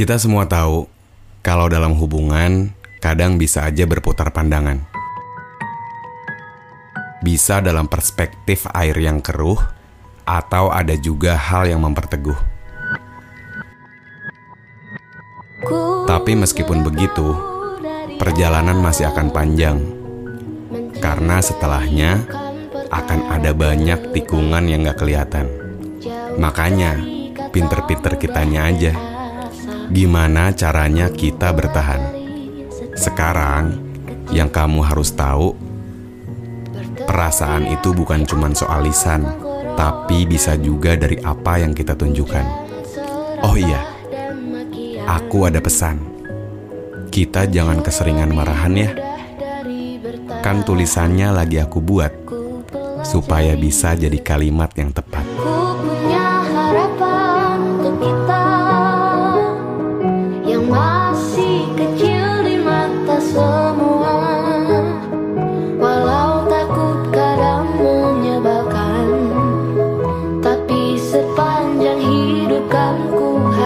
Kita semua tahu, kalau dalam hubungan, kadang bisa aja berputar pandangan. Bisa dalam perspektif air yang keruh, atau ada juga hal yang memperteguh. Tapi meskipun begitu, perjalanan masih akan panjang. Karena setelahnya akan ada banyak tikungan yang gak kelihatan. Makanya, pinter-pinter kitanya aja. Gimana caranya kita bertahan? Sekarang, yang kamu harus tahu, perasaan itu bukan cuma soal lisan, tapi bisa juga dari apa yang kita tunjukkan. Oh iya, aku ada pesan. Kita jangan keseringan marahan ya. Kan tulisannya lagi aku buat, supaya bisa jadi kalimat yang tepat. Ku punya harapan untuk kita